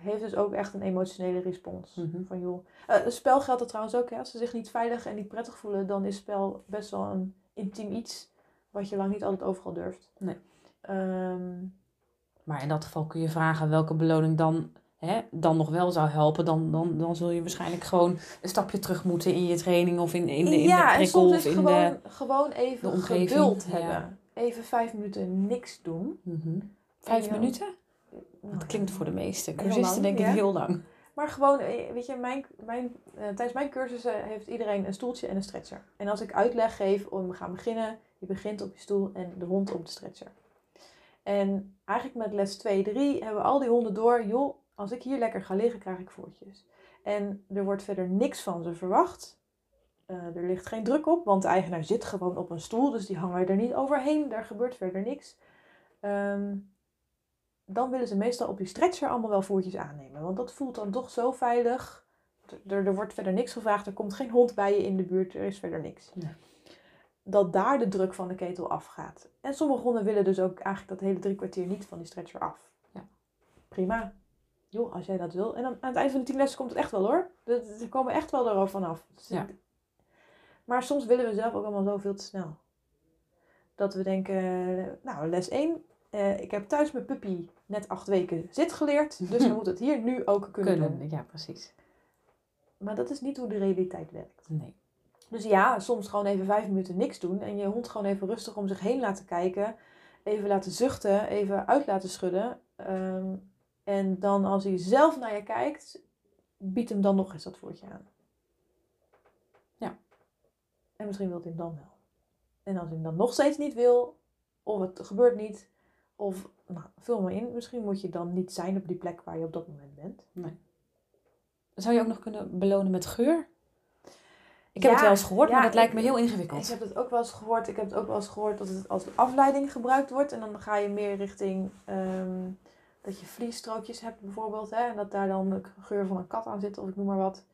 heeft dus ook echt een emotionele respons. Mhm. Van joh. Het spel geldt er trouwens ook. Hè? Als ze zich niet veilig en niet prettig voelen, dan is spel best wel een intiem iets wat je lang niet altijd overal durft. Nee. Ehm, Maar in dat geval kun je vragen welke beloning dan, hè, dan nog wel zou helpen. Dan, dan, dan zul je waarschijnlijk gewoon een stapje terug moeten in je training of in, in de, in ja, de prikkel of in gewoon, de... gewoon even de omgeving, geduld ja. hebben. Even vijf minuten niks doen. Mhm. Vijf minuten? Dat klinkt voor de meeste cursisten denk ik ja. heel lang. Maar gewoon, eh, weet je, mijn, mijn, eh, tijdens mijn cursussen heeft iedereen een stoeltje en een stretcher. En als ik uitleg geef om we gaan beginnen, je begint op je stoel en de hond op de stretcher. En eigenlijk met les 2, 3 hebben al die honden door, joh, als ik hier lekker ga liggen, krijg ik voortjes. En er wordt verder niks van ze verwacht. Eh, er ligt geen druk op, want de eigenaar zit gewoon op een stoel, dus die hangen er niet overheen. Daar gebeurt verder niks. Ehm, dan willen ze meestal op die stretcher allemaal wel voertjes aannemen. Want dat voelt dan toch zo veilig. Er, er wordt verder niks gevraagd. Er komt geen hond bij je in de buurt. Er is verder niks. Dat daar de druk van de ketel afgaat. En sommige honden willen dus ook eigenlijk dat hele drie kwartier niet van die stretcher af. Ja. Prima. Joh, als jij dat wil. En dan, aan het eind van de tien lessen komt het echt wel hoor. Ze komen echt wel erover vanaf. Ja. Maar soms willen we zelf ook allemaal zo veel te snel. Dat we denken, nou les 1. Eh, ik heb thuis mijn puppy net acht weken zit geleerd. Dus we moeten het hier nu ook kunnen, doen. Kunnen, ja precies. Maar dat is niet hoe de realiteit werkt. Nee. Dus ja, soms gewoon even vijf minuten niks doen. En je hond gewoon even rustig om zich heen laten kijken. Even laten zuchten. Even uit laten schudden. Ehm, en dan als hij zelf naar je kijkt, bied hem dan nog eens dat voertje aan. Ja. En misschien wil hij hem dan wel. En als hij hem dan nog steeds niet wil, of het gebeurt niet, of nou, vul maar in. Misschien moet je dan niet zijn op die plek waar je op dat moment bent. Zou je ook nog kunnen belonen met geur? Ik heb Ja, het wel eens gehoord, ja, maar dat lijkt ik- me heel Ik ingewikkeld. heb het ook wel eens gehoord. Ik heb het ook wel eens gehoord dat het als afleiding gebruikt wordt. En dan ga je meer richting ehm, dat je vliesstrookjes hebt bijvoorbeeld. Hè, en dat daar dan de geur van een kat aan zit of ik noem maar wat.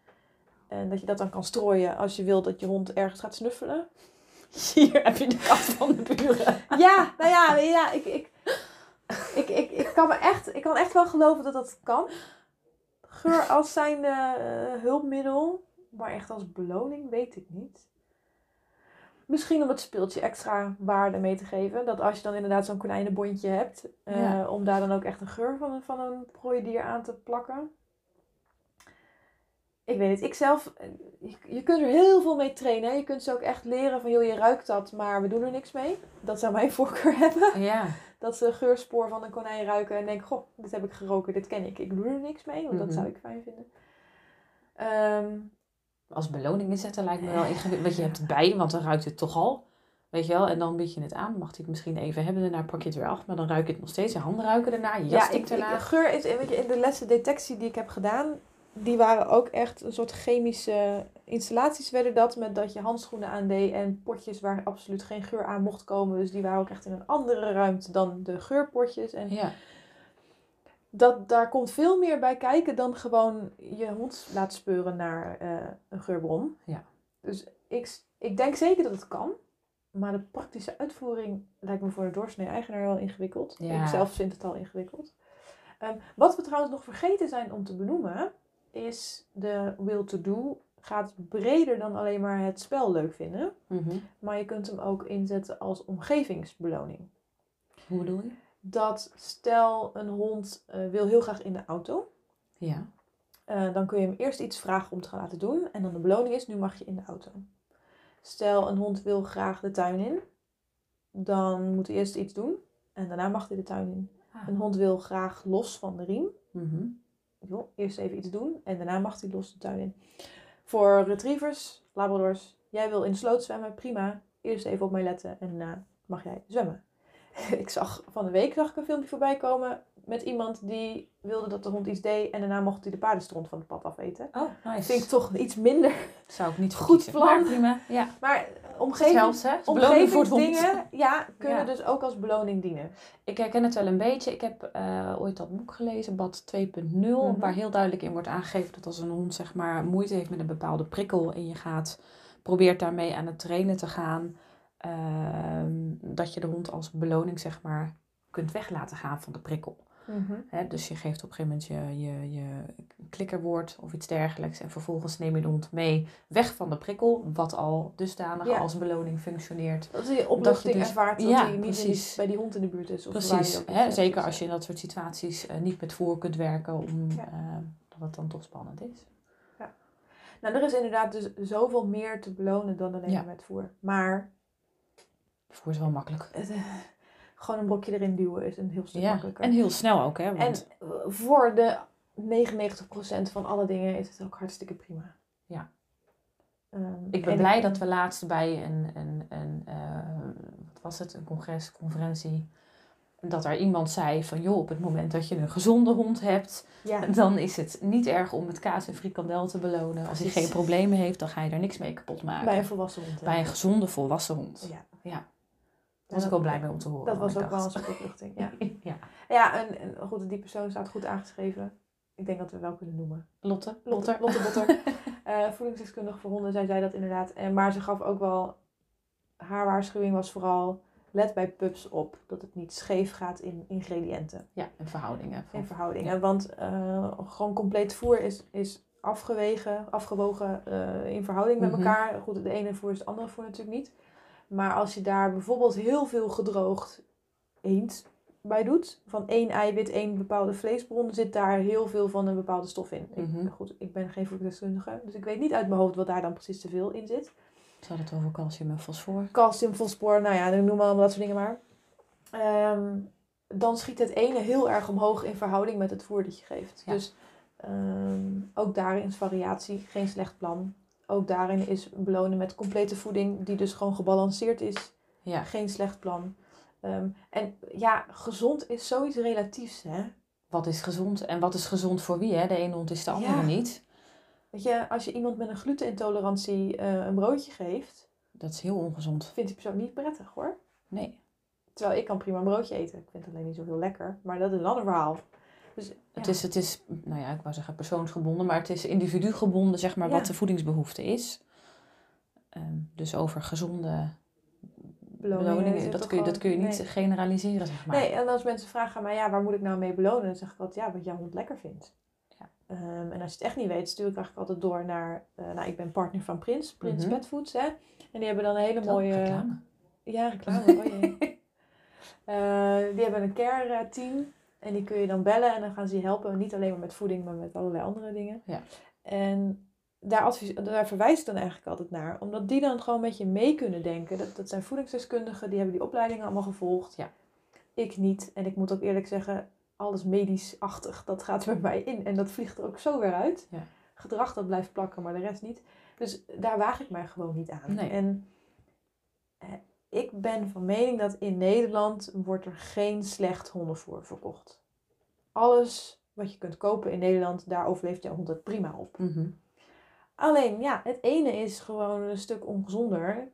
En dat je dat dan kan strooien als je wilt dat je hond ergens gaat snuffelen. Hier heb je de kat van de buren. Ja, nou ja, ja ik, ik, ik, ik, ik, kan me echt, ik kan echt wel geloven dat dat kan. Geur als zijnde eh, hulpmiddel. Maar echt als beloning weet ik niet. Misschien om het speeltje extra waarde mee te geven. Dat als je dan inderdaad zo'n konijnenbondje hebt. eh, Ja. Om daar dan ook echt een geur van, een- van een prooidier aan te plakken. Ik weet het. Ik zelf, eh, je, je kunt er heel veel mee trainen. hè. Je kunt ze ook echt leren van, joh, je ruikt dat, maar we doen er niks mee. Dat zou mijn voorkeur hebben. Ja. Dat ze geurspoor van een konijn ruiken en denken, goh, dit heb ik geroken, dit ken ik. Ik doe er niks mee, want dat Mhm. zou ik fijn vinden. Ehm, Als beloning inzetten lijkt me wel ingewikkeld. Want je hebt het bij, want dan ruikt het toch al. Weet je wel, en dan bied je het aan. Mag hij het misschien even hebben, daarna pak je het weer af. Maar dan ruik je het nog steeds. Je handen ruiken erna, je jas ja, ik, ik, erna. geur is, weet je, in de lessen detectie die ik heb gedaan, die waren ook echt een soort chemische installaties werden dat. Met dat je handschoenen aandeed en potjes waar absoluut geen geur aan mocht komen. Dus die waren ook echt in een andere ruimte dan de geurpotjes. En Ja, dat, daar komt veel meer bij kijken dan gewoon je hond laten speuren naar eh, een geurbron. Ja. Dus ik, ik denk zeker dat het kan. Maar de praktische uitvoering lijkt me voor de doorsnee eigenaar wel ingewikkeld. Ja. Ik zelf vind het al ingewikkeld. Ehm, wat we trouwens nog vergeten zijn om te benoemen, is de will to do gaat breder dan alleen maar het spel leuk vinden. Mhm. Maar je kunt hem ook inzetten als omgevingsbeloning Hoe bedoel je? dat stel een hond eh, wil heel graag in de auto. Ja. eh, dan kun je hem eerst iets vragen om te gaan laten doen. En dan de beloning is, nu mag je in de auto. Stel een hond wil graag de tuin in. Dan moet hij eerst iets doen. En daarna mag hij de tuin in. Ah. Een hond wil graag los van de riem. Joh, eerst even iets doen. En daarna mag hij los de tuin in. Voor retrievers, labradors. Jij wil in de sloot zwemmen, prima. Eerst even op mij letten en daarna mag jij zwemmen. ik zag van de week zag ik een filmpje voorbij komen met iemand die wilde dat de hond iets deed en daarna mocht hij de paardenstront van het pad afeten. Oh, Dat nice. vind ik toch iets minder. Zou ik niet Goed kiezen. plan. Maar prima. Ja. Maar hond. omgevingsdingen ja, kunnen Ja. dus ook als beloning dienen. Ik herken het wel een beetje. Ik heb eh, ooit dat boek gelezen, Bad 2.0, Mhm. waar heel duidelijk in wordt aangegeven dat als een hond zeg maar moeite heeft met een bepaalde prikkel en je gaat, probeert daarmee aan het trainen te gaan, ehm, dat je de hond als beloning zeg maar kunt weg laten gaan van de prikkel. Mhm. Dus je geeft op een gegeven moment je, je, je klikkerwoord of iets dergelijks. En vervolgens neem je de hond mee weg van de prikkel. Wat al dusdanig Ja. als beloning functioneert. Dat je opluchting dus- ervaart dat ja, hij niet precies. bij die hond in de buurt is. Of Precies. Hè, is. zeker Dus, als je in dat soort situaties eh, niet met voer kunt werken. Om, Ja. eh, het dan toch spannend is. Nou, er is inderdaad dus zoveel meer te belonen dan alleen Ja. maar met voer. Maar Voer is wel makkelijk. Gewoon een brokje erin duwen is een heel stuk Ja. makkelijker. En heel snel ook. Hè, En want, voor de 99% van alle dingen is het ook hartstikke prima. Ja. Ehm, ik ben en blij dat we laatst bij een, een, een eh, wat was het, een congres, conferentie, dat er iemand zei van joh, op het moment dat je een gezonde hond hebt, Ja, dan is het niet erg om met kaas en frikandel te belonen. Als hij geen problemen heeft, dan ga je er niks mee kapot maken. bij een volwassen hond. hè. Bij een gezonde volwassen hond. Ja. Ja. Daar was ik wel blij mee om te horen. Dat was ook wel een soort opluchting. Ja, ja. ja en, en goed, die persoon staat goed aangeschreven. Ik denk dat we wel kunnen noemen. Lotte, Lotte, Lotte. Lotte Botter. Eh voedingsdeskundige voor honden, zij zei dat inderdaad. En, maar ze gaf ook wel, haar waarschuwing was vooral, let bij pups op dat het niet scheef gaat in ingrediënten, Ja, en verhoudingen. Van, in verhoudingen. Want eh, gewoon compleet voer is, is afgewegen, afgewogen eh, in verhouding met Mhm. elkaar. Goed, de ene voer is het andere voer natuurlijk niet. Maar als je daar bijvoorbeeld heel veel gedroogd eend bij doet, van één eiwit, één bepaalde vleesbron, zit daar heel veel van een bepaalde stof in. Mhm. Ik, goed, ik ben geen voedingsdeskundige, dus ik weet niet uit mijn hoofd wat daar dan precies te veel in zit. Hadden het over calcium en fosfor. Calcium, fosfor, nou ja, noem maar allemaal dat soort dingen maar. Ehm, dan schiet het ene heel erg omhoog in verhouding met het voer dat je geeft. Ja. Dus ehm, ook daarin is variatie geen slecht plan. Ook daarin is belonen met complete voeding, die dus gewoon gebalanceerd is, Ja, geen slecht plan. Ehm, en ja, gezond is zoiets relatiefs, hè. wat is gezond en wat is gezond voor wie? Hè? De ene hond is de andere Ja. niet. Weet je, als je iemand met een glutenintolerantie eh, een broodje geeft, Dat is heel ongezond. vindt die persoon niet prettig hoor. Nee. Terwijl ik kan prima een broodje eten. Ik vind het alleen niet zo heel lekker. Maar dat is een ander verhaal. Dus, Het, is, het is, nou ja, ik wou zeggen persoonsgebonden, maar het is individuugebonden, zeg maar, Ja. wat de voedingsbehoefte is. Ehm, dus over gezonde Beloningen dat kun, je, dat kun je niet nee. generaliseren, zeg maar. Nee, en als mensen vragen aan mij, ja, waar moet ik nou mee belonen? Dan zeg ik altijd, ja, wat jouw hond lekker vindt. Ja. Ehm, en als je het echt niet weet, stuur ik eigenlijk altijd door naar... eh, nou, ik ben partner van Prins, Prins. Pet Foods, hè. En die hebben dan een hele Oh, mooie... reclame. Ja, reclame. Oh jee. Eh, die hebben een care eh, team. En die kun je dan bellen en dan gaan ze je helpen. Niet alleen maar met voeding, maar met allerlei andere dingen. Ja. En daar, advies, daar verwijs ik dan eigenlijk altijd naar. Omdat die dan gewoon met je mee kunnen denken. Dat, dat zijn voedingsdeskundigen, die hebben die opleidingen allemaal gevolgd. Ja. Ik niet. En ik moet ook eerlijk zeggen, alles medisch-achtig, dat gaat er bij mij in. En dat vliegt er ook zo weer uit. Ja. Gedrag, dat blijft plakken, maar de rest niet. Dus daar waag ik mij gewoon niet aan. Nee. En eh, ik ben van mening dat in Nederland wordt er geen slecht hondenvoer verkocht. Alles wat je kunt kopen in Nederland, daar overleeft jouw hond het prima op. Mhm. Alleen, ja, het ene is gewoon een stuk ongezonder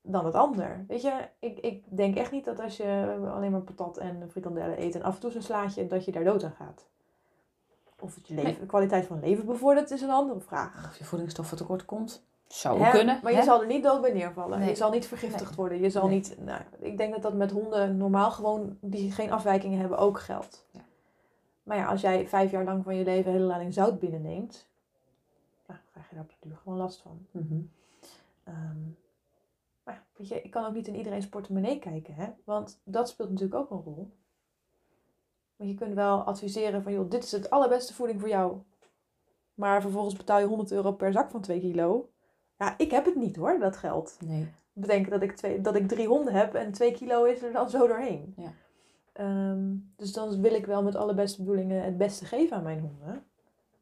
dan het ander. Weet je, ik, ik denk echt niet dat als je alleen maar patat en frikandellen eet en af en toe zo'n slaatje, dat je daar dood aan gaat. Of het je leven, Nee. kwaliteit van leven bevordert, is een andere vraag. Of je voedingsstoffen tekort komt. Zou Hè, kunnen. Maar je hè? zal er niet dood bij neervallen. Nee. Je zal niet vergiftigd Nee. worden. Je zal Nee. niet. Nou, ik denk dat dat met honden normaal gewoon die geen afwijkingen hebben ook geldt. Ja. Maar ja, als jij vijf jaar lang van je leven een hele lading zout binnenneemt, nou, krijg je daar op de duur gewoon last van. Mhm. Ehm, maar ja, weet je, ik kan ook niet in iedereen's portemonnee kijken, hè? Want dat speelt natuurlijk ook een rol. Want je kunt wel adviseren van, joh, dit is het allerbeste voeding voor jou. Maar vervolgens betaal je 100 euro per zak van 2 kilo. Ja, ik heb het niet hoor, dat geld. Nee. Bedenken dat ik, twee, dat ik drie honden heb en 2 kilo is er dan zo doorheen. Ja. Ehm, dus dan wil ik wel met alle beste bedoelingen het beste geven aan mijn honden.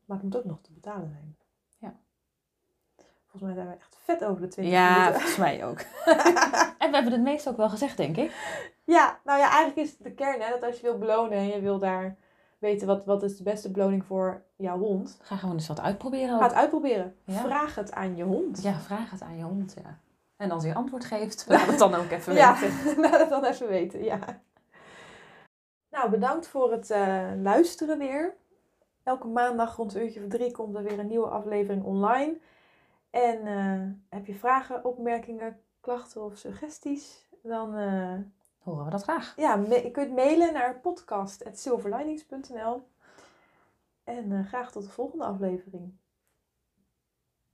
Maar het moet ook nog te betalen zijn. Ja. Volgens mij zijn we echt vet over de 20 Ja, minuten. volgens mij ook. en we hebben het meest ook wel gezegd, denk ik. Ja, nou ja, eigenlijk is het de kern hè, dat als je wil belonen en je wil daar weten wat, wat is de beste beloning voor jouw hond. Ga gewoon eens wat uitproberen. Ga het uitproberen. Ja. Vraag het aan je hond. Ja, vraag het aan je hond, ja. En als hij antwoord geeft, laat het dan ook even Ja, weten. laat het dan even weten, ja. Nou, bedankt voor het eh, luisteren weer. Elke maandag rond een uurtje of drie komt er weer een nieuwe aflevering online. En eh, heb je vragen, opmerkingen, klachten of suggesties? Dan eh, horen we dat graag. Ja, je kunt mailen naar podcast.silverlinings.nl. En eh, graag tot de volgende aflevering.